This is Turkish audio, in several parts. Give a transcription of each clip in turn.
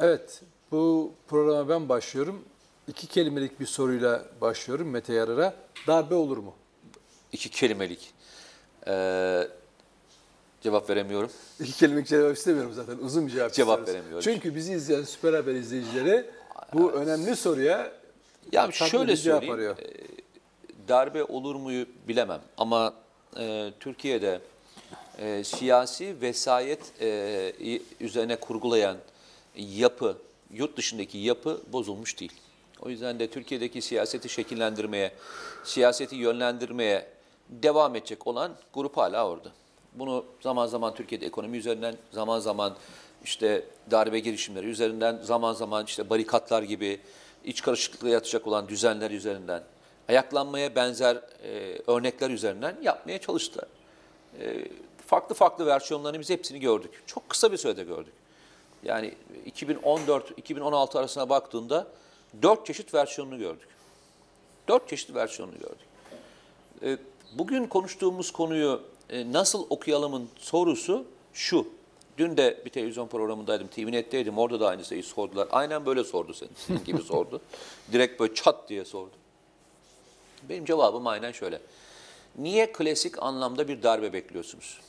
Evet, bu programa ben başlıyorum. İki kelimelik bir soruyla başlıyorum Mete Yarar'a. Darbe olur mu? İki kelimelik. Ee, cevap veremiyorum. İki kelimelik cevap istemiyorum zaten. Uzun bir cevap Cevap istiyoruz. veremiyorum. Çünkü bizi izleyen Süper Haber izleyicileri bu önemli soruya tatlı şöyle söyleyeyim. arıyor. e, Darbe olur muyu bilemem ama e, Türkiye'de e, siyasi vesayet e, üzerine kurgulayan yapı, yurt dışındaki yapı bozulmuş değil. O yüzden de Türkiye'deki siyaseti şekillendirmeye, siyaseti yönlendirmeye devam edecek olan grup hala orada. Bunu zaman zaman Türkiye'de ekonomi üzerinden, zaman zaman işte darbe girişimleri üzerinden, zaman zaman işte barikatlar gibi iç karışıklığa yatacak olan düzenler üzerinden, ayaklanmaya benzer e, örnekler üzerinden yapmaya çalıştılar. E, farklı farklı versiyonlarını biz hepsini gördük. Çok kısa bir sürede gördük. Yani 2014-2016 arasına baktığında dört çeşit versiyonunu gördük. Dört çeşit versiyonunu gördük. E, Bugün konuştuğumuz konuyu e, nasıl okuyalımın sorusu şu. Dün de bir televizyon programındaydım, TVNet'teydim. Orada da aynı şeyi sordular. Aynen böyle sordu senin, senin gibi sordu. Direkt böyle çat diye sordu. Benim cevabım aynen şöyle. Niye klasik anlamda bir darbe bekliyorsunuz?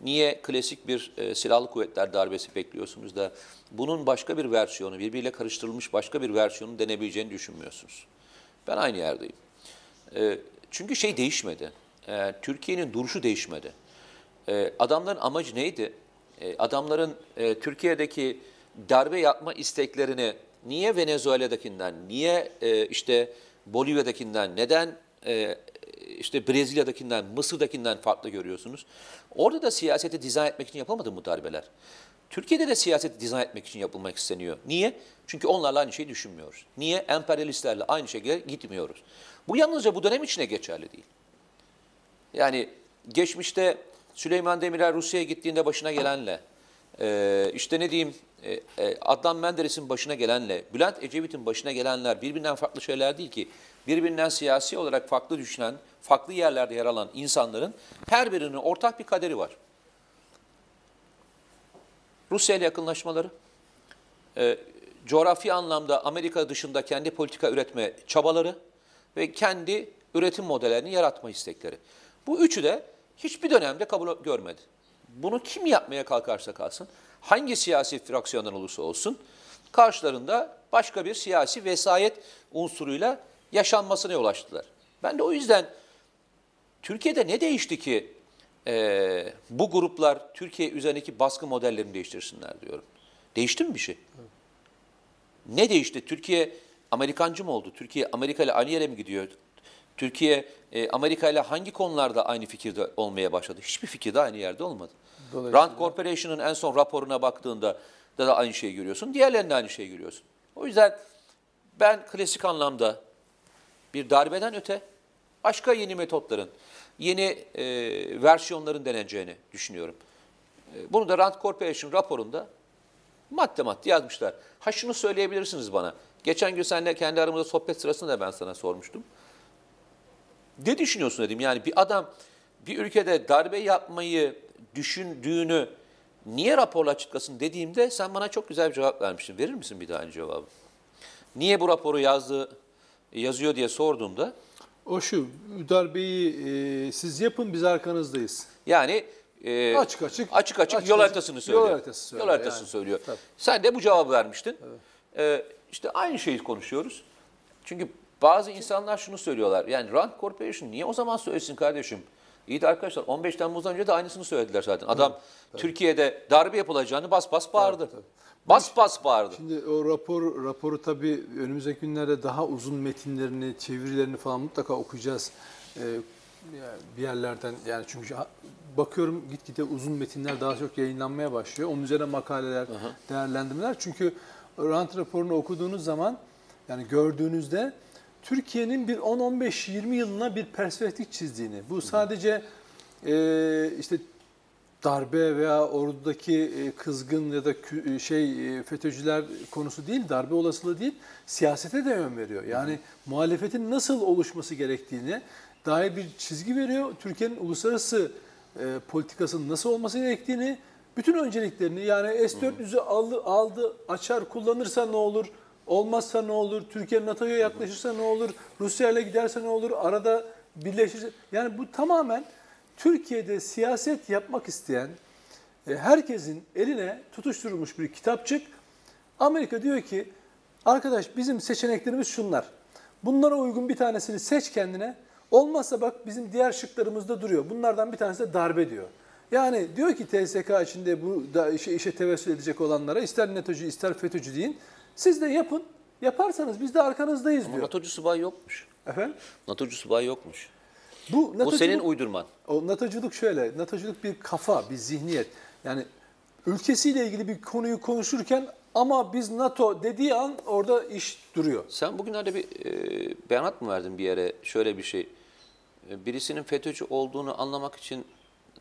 Niye klasik bir e, silahlı kuvvetler darbesi bekliyorsunuz da bunun başka bir versiyonu, birbiriyle karıştırılmış başka bir versiyonu denebileceğini düşünmüyorsunuz? Ben aynı yerdeyim. E, çünkü şey değişmedi. E, Türkiye'nin duruşu değişmedi. E, adamların amacı neydi? E, adamların e, Türkiye'deki darbe yapma isteklerini niye Venezuela'dakinden, niye e, işte Bolivya'dakinden, neden e, işte Brezilya'dakinden, Mısır'dakinden farklı görüyorsunuz? Orada da siyaseti dizayn etmek için yapılmadı mı darbeler? Türkiye'de de siyaseti dizayn etmek için yapılmak isteniyor. Niye? Çünkü onlarla aynı şeyi düşünmüyoruz. Niye? Emperyalistlerle aynı şekilde gitmiyoruz. Bu yalnızca bu dönem içine geçerli değil. Yani geçmişte Süleyman Demirel Rusya'ya gittiğinde başına gelenle, e, işte ne diyeyim e, e, Adnan Menderes'in başına gelenle, Bülent Ecevit'in başına gelenler birbirinden farklı şeyler değil ki. Birbirinden siyasi olarak farklı düşünen, farklı yerlerde yer alan insanların her birinin ortak bir kaderi var. Rusya ile yakınlaşmaları, e, coğrafi anlamda Amerika dışında kendi politika üretme çabaları ve kendi üretim modellerini yaratma istekleri. Bu üçü de hiçbir dönemde kabul görmedi. Bunu kim yapmaya kalkarsa kalsın, hangi siyasi fraksiyondan olursa olsun, karşılarında başka bir siyasi vesayet unsuruyla yaşanmasına yol açtılar. Ben de o yüzden Türkiye'de ne değişti ki e, bu gruplar Türkiye üzerindeki baskı modellerini değiştirsinler diyorum. Değişti mi bir şey? Ne değişti? Türkiye Amerikancı mı oldu? Türkiye Amerika ile aynı yere mi gidiyor? Türkiye e, Amerika ile hangi konularda aynı fikirde olmaya başladı? Hiçbir fikirde aynı yerde olmadı. Rand Corporation'ın en son raporuna baktığında da, da aynı şeyi görüyorsun. Diğerlerinde aynı şeyi görüyorsun. O yüzden ben klasik anlamda bir darbeden öte başka yeni metotların, yeni e, versiyonların deneneceğini düşünüyorum. E, bunu da Rand Corporation raporunda madde madde yazmışlar. Ha şunu söyleyebilirsiniz bana. Geçen gün seninle kendi aramızda sohbet sırasında da ben sana sormuştum. Ne düşünüyorsun dedim. Yani bir adam bir ülkede darbe yapmayı düşündüğünü niye raporla açıklasın dediğimde sen bana çok güzel bir cevap vermiştin. Verir misin bir daha aynı cevabı? Niye bu raporu yazdı, yazıyor diye sorduğumda O şu, darbeyi e, siz yapın biz arkanızdayız. yani e, Açık açık. açık açık, açık yol haritasını söylüyor. Yol haritası söylüyor. Yol haritasını yani. söylüyor. Tabii. Sen de bu cevabı vermiştin. Ee, işte aynı şeyi konuşuyoruz. Çünkü bazı insanlar şunu söylüyorlar. Yani Rand Corporation niye o zaman söylesin kardeşim? İyi de arkadaşlar 15 Temmuz'dan önce de aynısını söylediler zaten. Adam Türkiye'de darbe yapılacağını bas bas bağırdı. Bas bas bağırdı. Şimdi o rapor raporu tabii önümüzdeki günlerde daha uzun metinlerini, çevirilerini falan mutlaka okuyacağız. Ee, bir yerlerden yani çünkü bakıyorum gitgide uzun metinler daha çok yayınlanmaya başlıyor. Onun üzerine makaleler, değerlendirmeler. Çünkü Rand raporunu okuduğunuz zaman yani gördüğünüzde Türkiye'nin bir 10-15-20 yılına bir perspektif çizdiğini. Bu sadece e, işte darbe veya ordudaki e, kızgın ya da e, şey e, FETÖ'cüler konusu değil, darbe olasılığı değil, siyasete de yön veriyor. Yani muhalefetin nasıl oluşması gerektiğini dair bir çizgi veriyor. Türkiye'nin uluslararası e, politikasının nasıl olması gerektiğini Bütün önceliklerini yani S-400'ü aldı, aldı, açar kullanırsa ne olur? Olmazsa ne olur? Türkiye NATO'ya yaklaşırsa ne olur? Rusya ile giderse ne olur? Arada birleşirse... Yani bu tamamen Türkiye'de siyaset yapmak isteyen e, herkesin eline tutuşturulmuş bir kitapçık. Amerika diyor ki arkadaş bizim seçeneklerimiz şunlar. Bunlara uygun bir tanesini seç kendine. Olmazsa bak bizim diğer şıklarımızda duruyor. Bunlardan bir tanesi de darbe diyor. Yani diyor ki TSK içinde bu da işe, işe tevessül edecek olanlara ister NATO'cu ister FETÖ'cü deyin. Siz de yapın. Yaparsanız biz de arkanızdayız Ama diyor. NATO'cu subay yokmuş. Efendim? NATO'cu subay yokmuş. Bu Bu senin uydurman. O NATO'culuk şöyle, NATO'culuk bir kafa, bir zihniyet. Yani ülkesiyle ilgili bir konuyu konuşurken ama biz NATO dediği an orada iş duruyor. Sen bugünlerde bir e, beyanat mı verdin bir yere şöyle bir şey? E, birisinin FETÖ'cü olduğunu anlamak için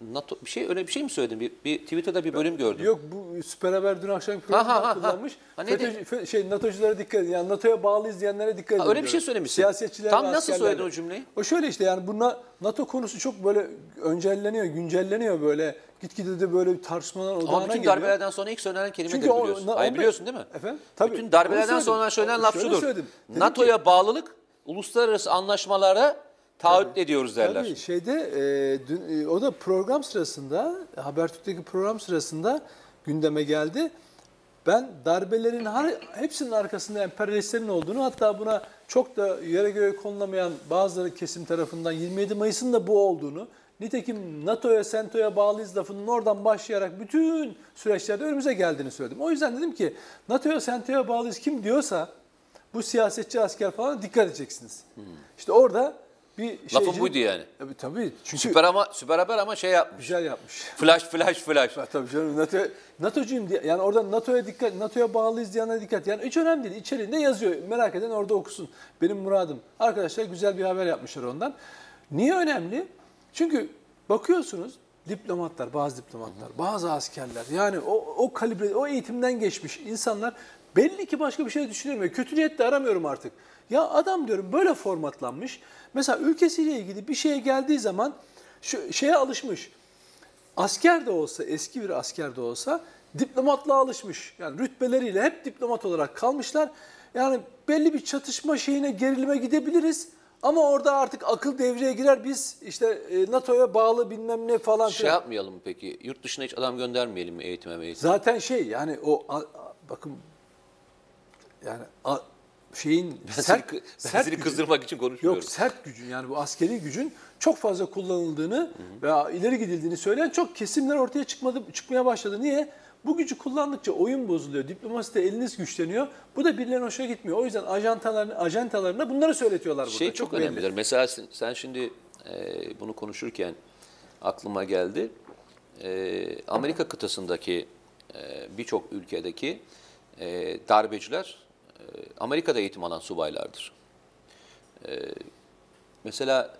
NATO bir şey öyle bir şey mi söyledin? Bir, bir Twitter'da bir bölüm gördüm. Yok bu Süper Haber dün akşam Ha, kullanmış. Ha, neydi? FETÖ'cü- fe- şey NATO'culara dikkat edin. Yani NATO'ya bağlı izleyenlere dikkat edin. Ha, öyle bir şey söylemişsin. Siyasetçiler Tam nasıl söyledin o cümleyi? O şöyle işte yani bu Na- NATO konusu çok böyle öncelleniyor, güncelleniyor böyle. Gitgide de böyle tartışmalar odağına Ama bütün geliyor. darbelerden sonra ilk söylenen kelime Çünkü o- biliyorsun. na- Hayır biliyorsun değil mi? Efendim? Tabii. Bütün darbelerden sonra söylenen laf şudur. NATO'ya bağlılık uluslararası anlaşmalara taahhüt ediyoruz derler. Tabii şeyde e, dün, e, o da program sırasında Habertürk'teki program sırasında gündeme geldi. Ben darbelerin her, hepsinin arkasında emperyalistlerin olduğunu hatta buna çok da yere göre konulamayan bazıları kesim tarafından 27 Mayıs'ın da bu olduğunu nitekim NATO'ya, SENTO'ya bağlıyız lafının oradan başlayarak bütün süreçlerde önümüze geldiğini söyledim. O yüzden dedim ki NATO'ya, SENTO'ya bağlıyız kim diyorsa bu siyasetçi asker falan dikkat edeceksiniz. İşte orada bir Lafın buydu yani. Tabii tabii. Çünkü Süper ama süper haber ama şey yapmış. güzel yapmış. Flash flash flash. Ha, Tabii canım NATO NATO'cuyum diye yani orada NATO'ya dikkat, NATO'ya bağlıyız diyenlere dikkat. Yani hiç önemli değil. İçeriğinde yazıyor. Merak eden orada okusun. Benim muradım. Arkadaşlar güzel bir haber yapmışlar ondan. Niye önemli? Çünkü bakıyorsunuz diplomatlar, bazı diplomatlar, bazı askerler yani o, o kalibre, o eğitimden geçmiş insanlar belli ki başka bir şey düşünemiyor. Kötü niyetle aramıyorum artık. Ya adam diyorum böyle formatlanmış. Mesela ülkesiyle ilgili bir şeye geldiği zaman şu şeye alışmış asker de olsa, eski bir asker de olsa diplomatla alışmış. Yani rütbeleriyle hep diplomat olarak kalmışlar. Yani belli bir çatışma şeyine, gerilime gidebiliriz. Ama orada artık akıl devreye girer. Biz işte e, NATO'ya bağlı bilmem ne falan Şey filan. yapmayalım peki? Yurt dışına hiç adam göndermeyelim mi eğitime eğitime? Zaten şey yani o a- a- bakın yani a- şeyin Ben, sert, seni, ben sert seni gücün- kızdırmak için konuşmuyorum. Yok sert gücün yani bu askeri gücün çok fazla kullanıldığını veya ileri gidildiğini söyleyen çok kesimler ortaya çıkmadı, çıkmaya başladı. Niye? Bu gücü kullandıkça oyun bozuluyor. Diplomaside eliniz güçleniyor. Bu da birilerine hoşuna gitmiyor. O yüzden ajantalarına, ajantalarına bunları söyletiyorlar burada. Şey çok, belli. önemlidir. Mesela sen, sen şimdi e, bunu konuşurken aklıma geldi. E, Amerika kıtasındaki e, birçok ülkedeki e, darbeciler Amerika'da eğitim alan subaylardır. E, mesela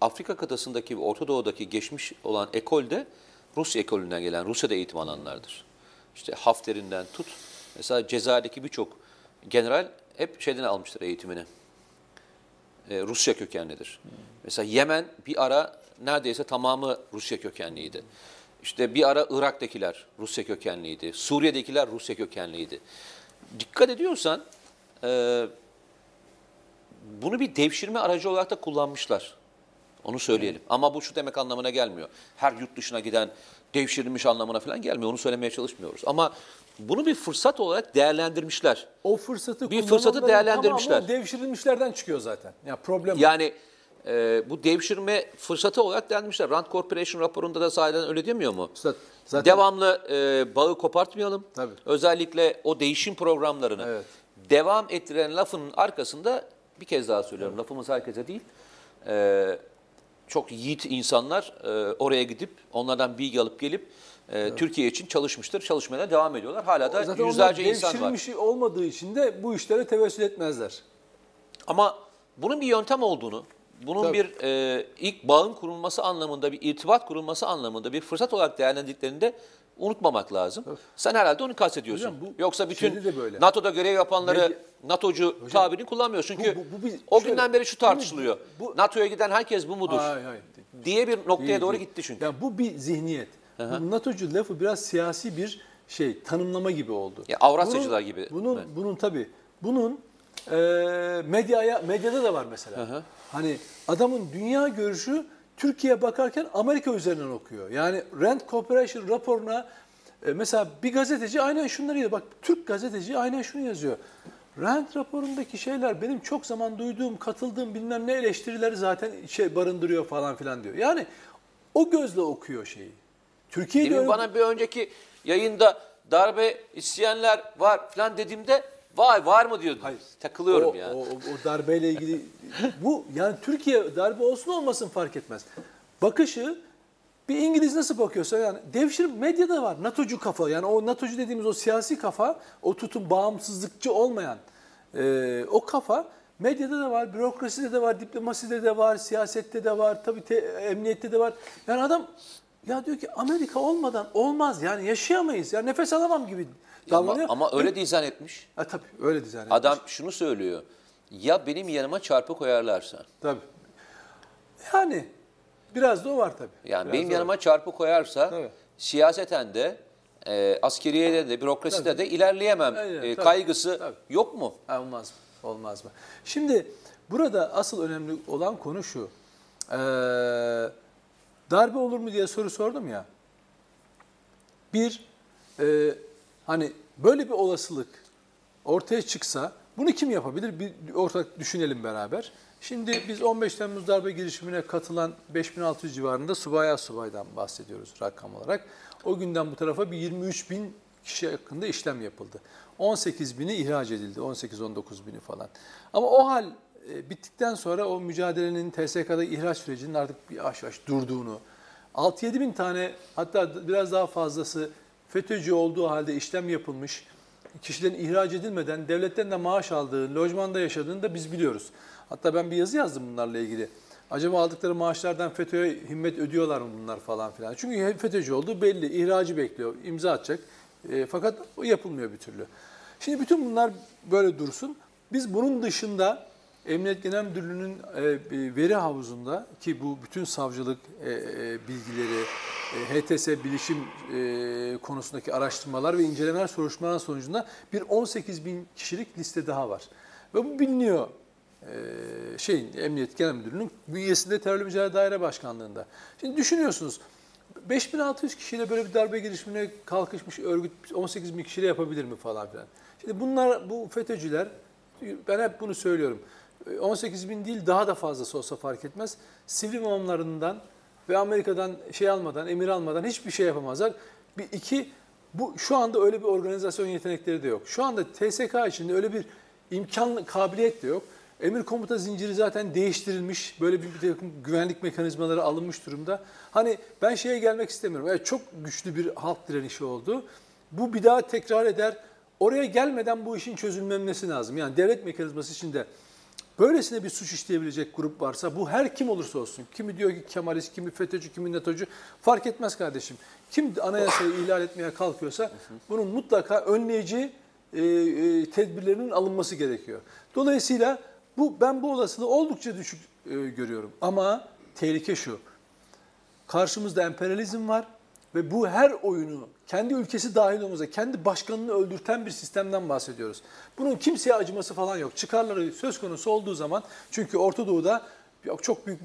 Afrika kıtasındaki ve Orta Doğu'daki geçmiş olan ekolde Rus ekolünden gelen, Rusya'da eğitim alanlardır. İşte Hafter'inden tut. Mesela Cezayir'deki birçok general hep şeyden almıştır eğitimini. E, Rusya kökenlidir. Mesela Yemen bir ara neredeyse tamamı Rusya kökenliydi. İşte bir ara Irak'takiler Rusya kökenliydi. Suriye'dekiler Rusya kökenliydi. Dikkat ediyorsan e, bunu bir devşirme aracı olarak da kullanmışlar. Onu söyleyelim. Ama bu şu demek anlamına gelmiyor. Her yurt dışına giden devşirilmiş anlamına falan gelmiyor. Onu söylemeye çalışmıyoruz. Ama bunu bir fırsat olarak değerlendirmişler. O fırsatı Bir fırsatı değerlendirmişler. tamamı devşirilmişlerden çıkıyor zaten. Ya problem o. E, bu devşirme fırsatı olarak değerlendirmişler. Rand Corporation raporunda da sahiden öyle demiyor mu? Üstad, zaten Devamlı e, bağı kopartmayalım. Tabii. Özellikle o değişim programlarını Evet. devam ettiren lafının arkasında bir kez daha söylüyorum. Lafımız herkese değil. E, çok yiğit insanlar e, oraya gidip onlardan bilgi alıp gelip e, Türkiye için çalışmıştır. Çalışmaya devam ediyorlar. Hala da zaten yüzlerce insan var. devşirilmiş olmadığı için de bu işlere tevessül etmezler. Ama bunun bir yöntem olduğunu, bunun Tabii. bir e, ilk bağın kurulması anlamında, bir irtibat kurulması anlamında bir fırsat olarak değerlendirdiklerini de unutmamak lazım. Sen herhalde onu kastediyorsun. Hocam bu Yoksa bütün de böyle. NATO'da görev yapanları Medya- NATO'cu tabirini kullanmıyor. Çünkü bu- bu bir- o şöyle, günden beri şu tartışılıyor. bu- NATO'ya giden herkes bu mudur? Hayır, hayır. diye bir noktaya Değil, doğru değil. gitti çünkü. Ya bu bir zihniyet. Bu NATO'cu lafı biraz siyasi bir şey, tanımlama gibi oldu. Ya Avrasyacılar Bunun- gibi Bunun, mi? bunun tabii, bunun e, medyaya, medyada da var mesela. hı. Hani adamın dünya görüşü Türkiye'ye bakarken Amerika üzerinden okuyor. Yani Rand Corporation raporuna e, mesela bir gazeteci aynen şunları yazıyor. Bak Türk gazeteci aynen şunu yazıyor. Rand raporundaki şeyler benim çok zaman duyduğum, katıldığım bilmem ne eleştirileri zaten şey barındırıyor falan filan diyor. Yani o gözle okuyor şeyi. Türkiye'de öyle- bana bir önceki yayında darbe isteyenler var falan dediğimde vay var mı diyordun. Hayır. Takılıyorum o, yani. O, o darbeyle ilgili bu yani Türkiye darbe olsun olmasın fark etmez. Bakışı bir İngiliz nasıl bakıyorsa yani devşir medyada var. NATO'cu kafa yani o NATO'cu dediğimiz o siyasi kafa o tutum bağımsızlıkçı olmayan e, o kafa medyada da var, bürokraside de var, diplomaside de var, siyasette de var, tabii te- emniyette de var. Yani adam ya diyor ki Amerika olmadan olmaz yani yaşayamayız. Ya nefes alamam gibi davranıyor. ama öyle dizayn etmiş. Ha, tabii öyle dizayn etmiş. Adam şunu söylüyor. Ya benim yanıma çarpı koyarlarsa. Tabii. Yani biraz da o var tabii. Yani Biraz benim yanıma çarpı koyarsa Tabii. siyaseten de e, askeriyede de bürokraside de ilerleyemem Aynen, e, tabii. kaygısı Tabii. yok mu? Ha, olmaz mı? Olmaz mı? Şimdi burada asıl önemli olan konu şu. Ee, darbe olur mu diye soru sordum ya. Bir, e, hani böyle bir olasılık ortaya çıksa bunu kim yapabilir? Bir ortak düşünelim beraber. Şimdi biz 15 Temmuz darbe girişimine katılan 5600 civarında subaya subaydan bahsediyoruz rakam olarak. O günden bu tarafa bir 23 bin kişi hakkında işlem yapıldı. 18 bini ihraç edildi, 18-19 bini falan. Ama o hal e, bittikten sonra o mücadelenin TSK'da ihraç sürecinin artık bir aş aş durduğunu, 6-7 bin tane hatta biraz daha fazlası FETÖ'cü olduğu halde işlem yapılmış, kişilerin ihraç edilmeden devletten de maaş aldığı, lojmanda yaşadığını da biz biliyoruz. Hatta ben bir yazı yazdım bunlarla ilgili. Acaba aldıkları maaşlardan FETÖ'ye himmet ödüyorlar mı bunlar falan filan. Çünkü FETÖ'cü olduğu belli, ihracı bekliyor, imza atacak. E, fakat o yapılmıyor bir türlü. Şimdi bütün bunlar böyle dursun. Biz bunun dışında Emniyet Genel Müdürlüğü'nün e, bir veri havuzunda ki bu bütün savcılık e, e, bilgileri, e, HTS bilişim e, konusundaki araştırmalar ve incelemeler soruşturmalar sonucunda bir 18 bin kişilik liste daha var. Ve bu biliniyor e, şeyin Emniyet Genel Müdürlüğü'nün bünyesinde Terörle Mücadele Daire Başkanlığı'nda. Şimdi düşünüyorsunuz 5600 kişiyle böyle bir darbe girişimine kalkışmış örgüt 18 bin kişiyle yapabilir mi falan filan. Şimdi bunlar bu FETÖ'cüler ben hep bunu söylüyorum. 18 bin değil daha da fazlası olsa fark etmez. Sivil imamlarından ve Amerika'dan şey almadan, emir almadan hiçbir şey yapamazlar. Bir iki bu şu anda öyle bir organizasyon yetenekleri de yok. Şu anda TSK içinde öyle bir imkan, kabiliyet de yok. Emir komuta zinciri zaten değiştirilmiş. Böyle bir, bir takım güvenlik mekanizmaları alınmış durumda. Hani ben şeye gelmek istemiyorum. Evet çok güçlü bir halk direnişi oldu. Bu bir daha tekrar eder. Oraya gelmeden bu işin çözülmemesi lazım. Yani devlet mekanizması içinde böylesine bir suç işleyebilecek grup varsa bu her kim olursa olsun. Kimi diyor ki Kemalist, kimi FETÖ'cü, kimi NATO'cu fark etmez kardeşim. Kim anayasayı ihlal etmeye kalkıyorsa bunun mutlaka önleyici e, e, tedbirlerinin alınması gerekiyor. Dolayısıyla bu ben bu olasılığı oldukça düşük e, görüyorum. Ama tehlike şu. Karşımızda emperyalizm var ve bu her oyunu kendi ülkesi dahil olmazsa kendi başkanını öldürten bir sistemden bahsediyoruz. Bunun kimseye acıması falan yok. Çıkarları söz konusu olduğu zaman çünkü Orta Doğu'da çok büyük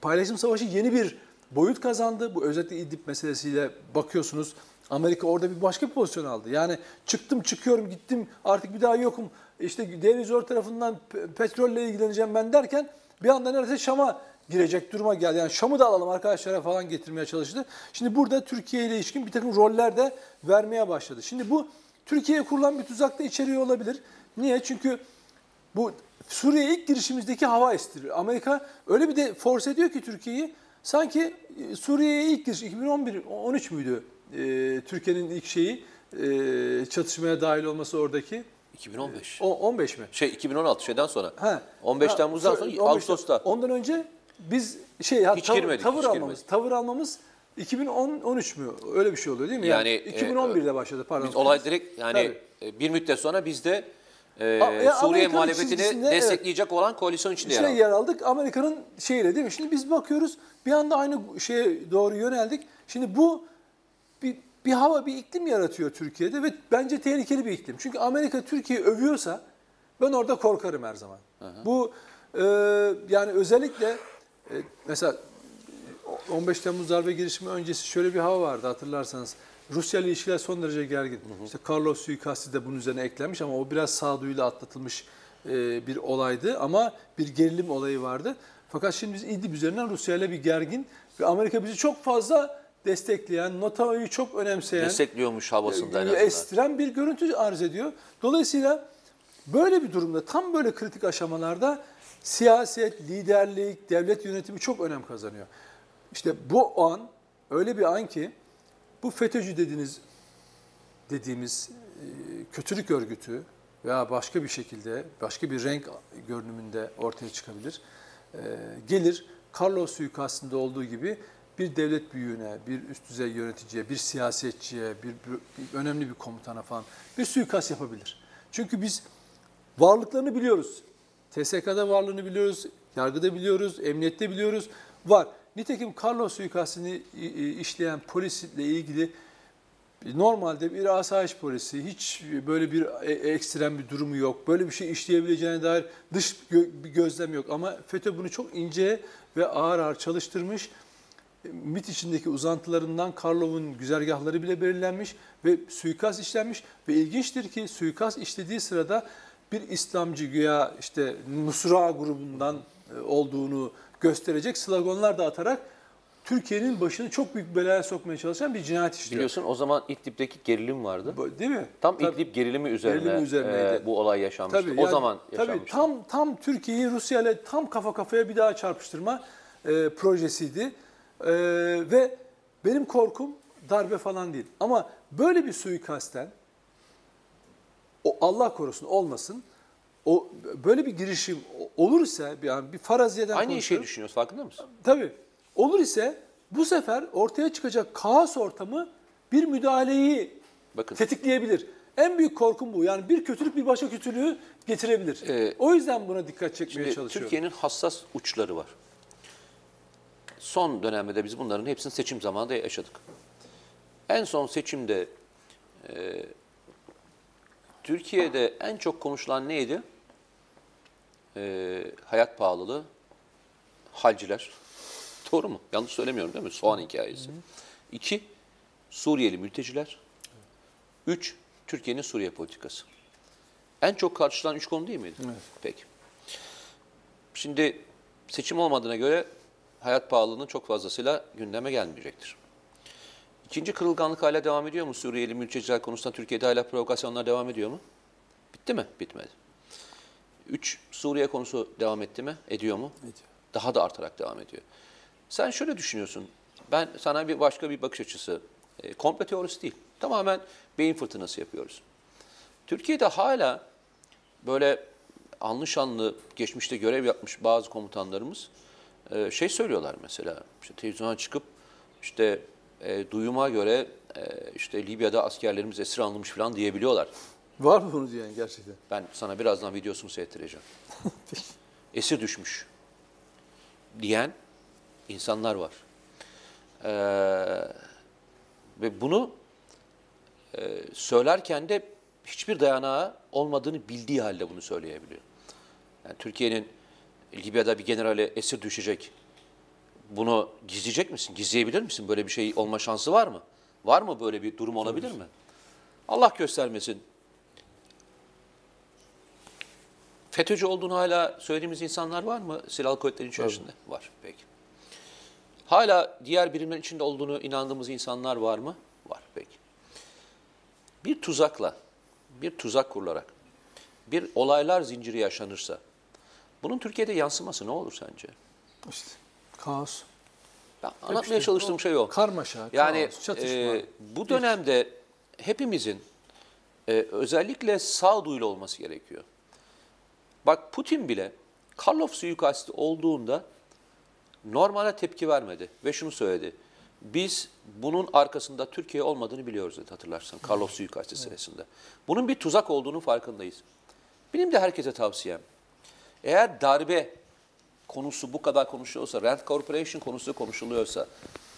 paylaşım savaşı yeni bir boyut kazandı. Bu özellikle İdlib meselesiyle bakıyorsunuz. Amerika orada bir başka bir pozisyon aldı. Yani çıktım çıkıyorum gittim artık bir daha yokum. İşte deniz zor tarafından petrolle ilgileneceğim ben derken bir anda neredeyse Şam'a girecek duruma geldi. Yani Şam'ı da alalım arkadaşlara falan getirmeye çalıştı. Şimdi burada Türkiye ile ilişkin bir takım roller de vermeye başladı. Şimdi bu Türkiye'ye kurulan bir tuzak da içeriyor olabilir. Niye? Çünkü bu Suriye ilk girişimizdeki hava estiriyor. Amerika öyle bir de force ediyor ki Türkiye'yi sanki Suriye'ye ilk giriş 2011 13 müydü? Ee, Türkiye'nin ilk şeyi e, çatışmaya dahil olması oradaki 2015. o, 15 mi? Şey 2016 şeyden sonra. Ha. 15 Ha, Temmuz'dan so- sonra 15 Ağustos'ta. Ondan önce biz şey ha, Hiç tavır, girmedik, tavır hiç almamız, girmedik. tavır almamız 2013 mü? Öyle bir şey oluyor değil mi? Yani, Yani, 2011'de başladı pardon. Biz olay direkt yani e, bir müddet sonra biz de e, A- ya Suriye muhalefetini çizgisinde, evet. destekleyecek olan koalisyon içinde yer yer aldık. Amerika'nın şeyiyle değil mi? Şimdi biz bakıyoruz bir anda aynı şeye doğru yöneldik. Şimdi bu bir, bir hava, bir iklim yaratıyor Türkiye'de ve bence tehlikeli bir iklim. Çünkü Amerika Türkiye'yi övüyorsa ben orada korkarım her zaman. Bu e, yani özellikle e, mesela 15 Temmuz darbe girişimi öncesi şöyle bir hava vardı hatırlarsanız. Rusya ile ilişkiler son derece gergin. İşte Carlos suikasti de bunun üzerine eklenmiş ama o biraz sağduyuyla atlatılmış e, bir olaydı ama bir gerilim olayı vardı. Fakat şimdi biz İdlib üzerinden Rusya ile bir gergin ve Amerika bizi çok fazla destekleyen, NATO'yu çok önemseyen, Destekliyormuş havasında en e, azından. estiren bir görüntü arz ediyor. Dolayısıyla böyle bir durumda, tam böyle kritik aşamalarda siyaset, liderlik, devlet yönetimi çok önem kazanıyor. İşte bu an öyle bir an ki bu FETÖ'cü dediğiniz dediğimiz e, kötülük örgütü veya başka bir şekilde, başka bir renk görünümünde ortaya çıkabilir. E, Gelir, Carlos suikastında olduğu gibi bir devlet büyüğüne, bir üst düzey yöneticiye, bir siyasetçiye, bir, bir- bir önemli bir komutana falan bir suikast yapabilir. Çünkü biz varlıklarını biliyoruz. TSK'da varlığını biliyoruz, yargıda biliyoruz, emniyette biliyoruz. Var. Nitekim Carlos suikastini işleyen polisle ilgili normalde bir asayiş polisi hiç böyle bir e- ekstrem bir durumu yok. Böyle bir şey işleyebileceğine dair dış bir gözlem yok. Ama FETÖ bunu çok ince ve ağır ağır çalıştırmış. MIT içindeki uzantılarından Karlov'un güzergahları bile belirlenmiş ve suikast işlenmiş. Ve ilginçtir ki suikast işlediği sırada bir İslamcı güya işte Nusra grubundan e, olduğunu gösterecek sloganlar da atarak Türkiye'nin başını çok büyük belaya sokmaya çalışan bir cinayet işliyor. Biliyorsun o zaman İdlib'deki gerilim vardı. Değil mi? Tam Tabii. İdlib gerilimi üzerine, Gerilimi üzerineydi. e, bu olay yaşanmıştı. Tabii, o yani- zaman tabii, yaşanmıştı. tam tam Türkiye'yi Rusya ile tam kafa kafaya bir daha çarpıştırma e, projesiydi. E, ve benim korkum darbe falan değil. Ama böyle bir suikasten o Allah korusun olmasın. O böyle bir girişim olur ise bir yani bir faraziyeden Aynı şeyi düşünüyoruz farkında mısın? Tabii. Olur ise bu sefer ortaya çıkacak kaos ortamı bir müdahaleyi Bakın tetikleyebilir. En büyük korkum bu. Yani bir kötülük bir başka kötülüğü getirebilir. Ee, o yüzden buna dikkat çekmeye Şimdi çalışıyorum. Türkiye'nin hassas uçları var. Son dönemde de biz bunların hepsini seçim zamanında yaşadık. En son seçimde e, Türkiye'de en çok konuşulan neydi? E, hayat pahalılığı, halciler. Doğru mu? Yanlış söylemiyorum değil mi? Soğan hikayesi. İki, Suriyeli mülteciler. Üç, Türkiye'nin Suriye politikası. En çok karşılanan üç konu değil miydi? Evet. Peki. Şimdi seçim olmadığına göre hayat pahalılığının çok fazlasıyla gündeme gelmeyecektir. İkinci kırılganlık hala devam ediyor mu? Suriyeli mülteciler konusunda Türkiye'de hala provokasyonlar devam ediyor mu? Bitti mi? Bitmedi. Üç, Suriye konusu devam etti mi? Ediyor mu? Ediyor. Daha da artarak devam ediyor. Sen şöyle düşünüyorsun. Ben sana bir başka bir bakış açısı. E, komplo teorisi değil. Tamamen beyin fırtınası yapıyoruz. Türkiye'de hala böyle anlı şanlı geçmişte görev yapmış bazı komutanlarımız e, şey söylüyorlar mesela işte televizyona çıkıp işte e, duyuma göre e, işte Libya'da askerlerimiz esir alınmış falan diyebiliyorlar. Var mı bunu diyen gerçekten? Ben sana birazdan videosunu seyrettireceğim. Esir düşmüş diyen insanlar var. Ee, ve bunu e, söylerken de hiçbir dayanağı olmadığını bildiği halde bunu söyleyebiliyor. Yani Türkiye'nin Libya'da bir generale esir düşecek. Bunu gizleyecek misin? Gizleyebilir misin? Böyle bir şey olma şansı var mı? Var mı böyle bir durum olabilir mi? Allah göstermesin. FETÖ'cü olduğunu hala söylediğimiz insanlar var mı silahlı kuvvetlerin içerisinde? Var. Peki. Hala diğer birimlerin içinde olduğunu inandığımız insanlar var mı? Var. Peki. Bir tuzakla, bir tuzak kurularak, bir olaylar zinciri yaşanırsa, bunun Türkiye'de yansıması ne olur sence? İşte kaos. Ben anlatmaya çalıştığım şey o. Karmaşa, Yani kaos, çatışma. e, bu dönemde hepimizin e, özellikle sağduyulu olması gerekiyor. Bak Putin bile Karlov suikasti olduğunda normale tepki vermedi ve şunu söyledi. Biz bunun arkasında Türkiye olmadığını biliyoruz dedi hatırlarsan Karlov suikasti sırasında. Bunun bir tuzak olduğunu farkındayız. Benim de herkese tavsiyem. Eğer darbe konusu bu kadar konuşuluyorsa, Rand Corporation konusu konuşuluyorsa,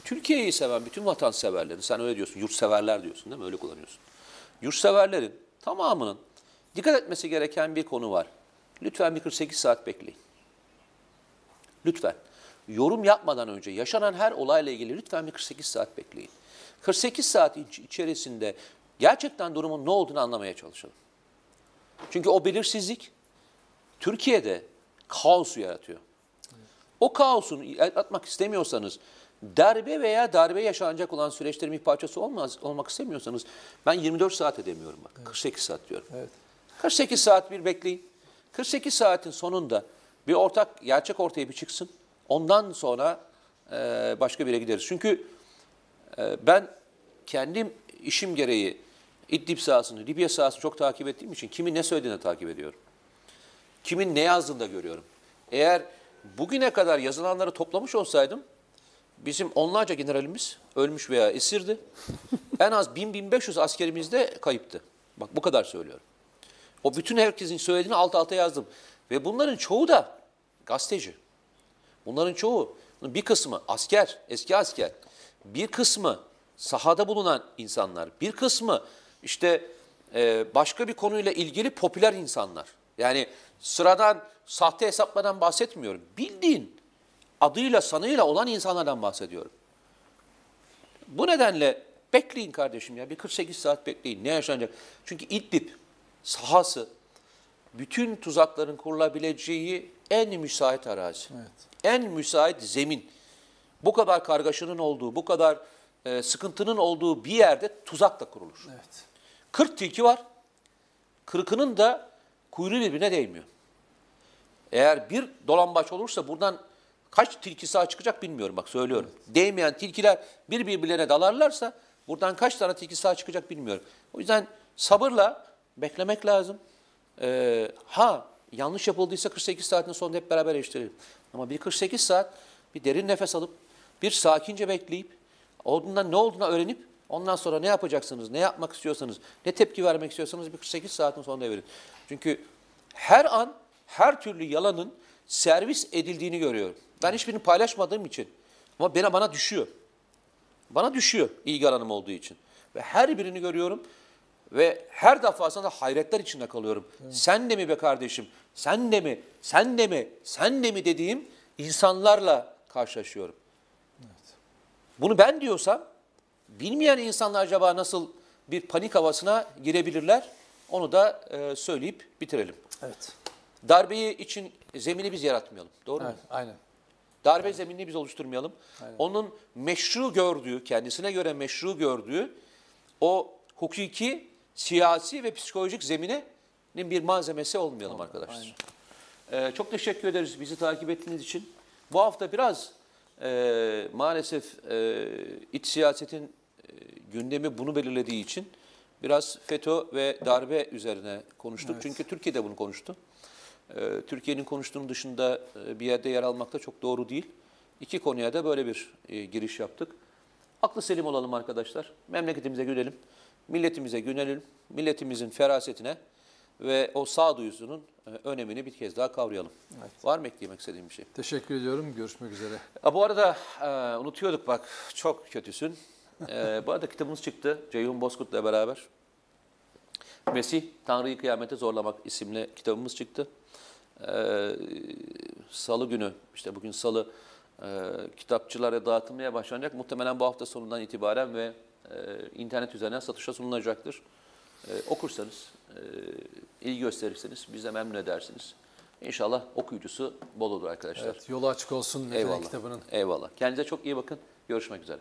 Türkiye'yi seven bütün vatanseverlerin, sen öyle diyorsun, yurtseverler diyorsun değil mi? Öyle kullanıyorsun. Yurtseverlerin tamamının dikkat etmesi gereken bir konu var. Lütfen bir 48 saat bekleyin. Lütfen. Yorum yapmadan önce yaşanan her olayla ilgili lütfen bir 48 saat bekleyin. 48 saat iç- içerisinde gerçekten durumun ne olduğunu anlamaya çalışalım. Çünkü o belirsizlik Türkiye'de kaosu yaratıyor. O kaosun yaratmak istemiyorsanız, darbe veya darbe yaşanacak olan süreçlerin bir parçası olmaz, olmak istemiyorsanız, ben 24 saat edemiyorum bak, 48 saat diyorum. Evet. 48 saat bir bekleyin. 48 saatin sonunda bir ortak gerçek ortaya bir çıksın. Ondan sonra e, başka bir yere gideriz. Çünkü e, ben kendim işim gereği İdlib sahasını, Libya sahasını çok takip ettiğim için kimin ne söylediğini takip ediyorum. Kimin ne yazdığını da görüyorum. Eğer bugüne kadar yazılanları toplamış olsaydım bizim onlarca generalimiz ölmüş veya esirdi. en az 1000-1500 askerimiz de kayıptı. Bak bu kadar söylüyorum. O bütün herkesin söylediğini alt alta yazdım. Ve bunların çoğu da gazeteci. Bunların çoğu, bir kısmı asker, eski asker. Bir kısmı sahada bulunan insanlar. Bir kısmı işte e, başka bir konuyla ilgili popüler insanlar. Yani sıradan sahte hesaplardan bahsetmiyorum. Bildiğin adıyla sanıyla olan insanlardan bahsediyorum. Bu nedenle bekleyin kardeşim ya bir 48 saat bekleyin ne yaşanacak? Çünkü İdlib sahası bütün tuzakların kurulabileceği en müsait arazi. Evet. En müsait zemin. Bu kadar kargaşanın olduğu, bu kadar e, sıkıntının olduğu bir yerde tuzak da kurulur. Evet. 40 tilki var. Kırkının da kuyruğu birbirine değmiyor. Eğer bir dolambaç olursa buradan kaç tilki sağ çıkacak bilmiyorum bak söylüyorum. Değmeyen tilkiler bir birbirlerine dalarlarsa buradan kaç tane tilki sağ çıkacak bilmiyorum. O yüzden sabırla beklemek lazım. Ee, ha yanlış yapıldıysa 48 saatin sonunda hep beraber eleştirelim. Ama bir 48 saat bir derin nefes alıp bir sakince bekleyip olduğundan ne olduğunu öğrenip ondan sonra ne yapacaksınız, ne yapmak istiyorsanız, ne tepki vermek istiyorsanız bir 48 saatin sonunda verin. Çünkü her an her türlü yalanın servis edildiğini görüyorum. Ben hiçbirini paylaşmadığım için ama bana bana düşüyor. Bana düşüyor ilgi alanım olduğu için. Ve her birini görüyorum ve her defasında hayretler içinde kalıyorum. Sen de mi be kardeşim, sen de mi, sen de mi, sen de mi dediğim insanlarla karşılaşıyorum. Bunu ben diyorsam bilmeyen insanlar acaba nasıl bir panik havasına girebilirler? Onu da e, söyleyip bitirelim. Evet. Darbeyi için zemini biz yaratmayalım. Doğru mu? Evet. Aynen. Darbe zeminini biz oluşturmayalım. Onun meşru gördüğü, kendisine göre meşru gördüğü o hukuki, siyasi ve psikolojik zeminin bir malzemesi olmayalım arkadaşlar. Ee, çok teşekkür ederiz bizi takip ettiğiniz için. Bu hafta biraz e, maalesef e, iç siyasetin e, gündemi bunu belirlediği için biraz FETÖ ve darbe üzerine konuştuk. Çünkü Türkiye de bunu konuştu. Ee, Türkiye'nin konuştuğunun dışında e, bir yerde yer almak da çok doğru değil. İki konuya da böyle bir e, giriş yaptık. Aklı selim olalım arkadaşlar. Memleketimize gülelim. Milletimize gülelim. Milletimizin ferasetine ve o sağduyusunun e, önemini bir kez daha kavrayalım. Var mı eklemek istediğim bir şey? Teşekkür ediyorum. Görüşmek üzere. Ha, bu arada e, unutuyorduk bak çok kötüsün. E, bu arada kitabımız çıktı Ceyhun Bozkurt'la beraber. Mesih Tanrı'yı kıyamete zorlamak isimli kitabımız çıktı. E, salı günü işte bugün salı e, kitapçılara dağıtılmaya başlanacak. Muhtemelen bu hafta sonundan itibaren ve e, internet üzerinden satışa sunulacaktır. E, okursanız, e, ilgi gösterirseniz bize memnun edersiniz. İnşallah okuyucusu bol olur arkadaşlar. Evet, yolu açık olsun Eyvallah. kitabının. Eyvallah. Kendinize çok iyi bakın. Görüşmek üzere.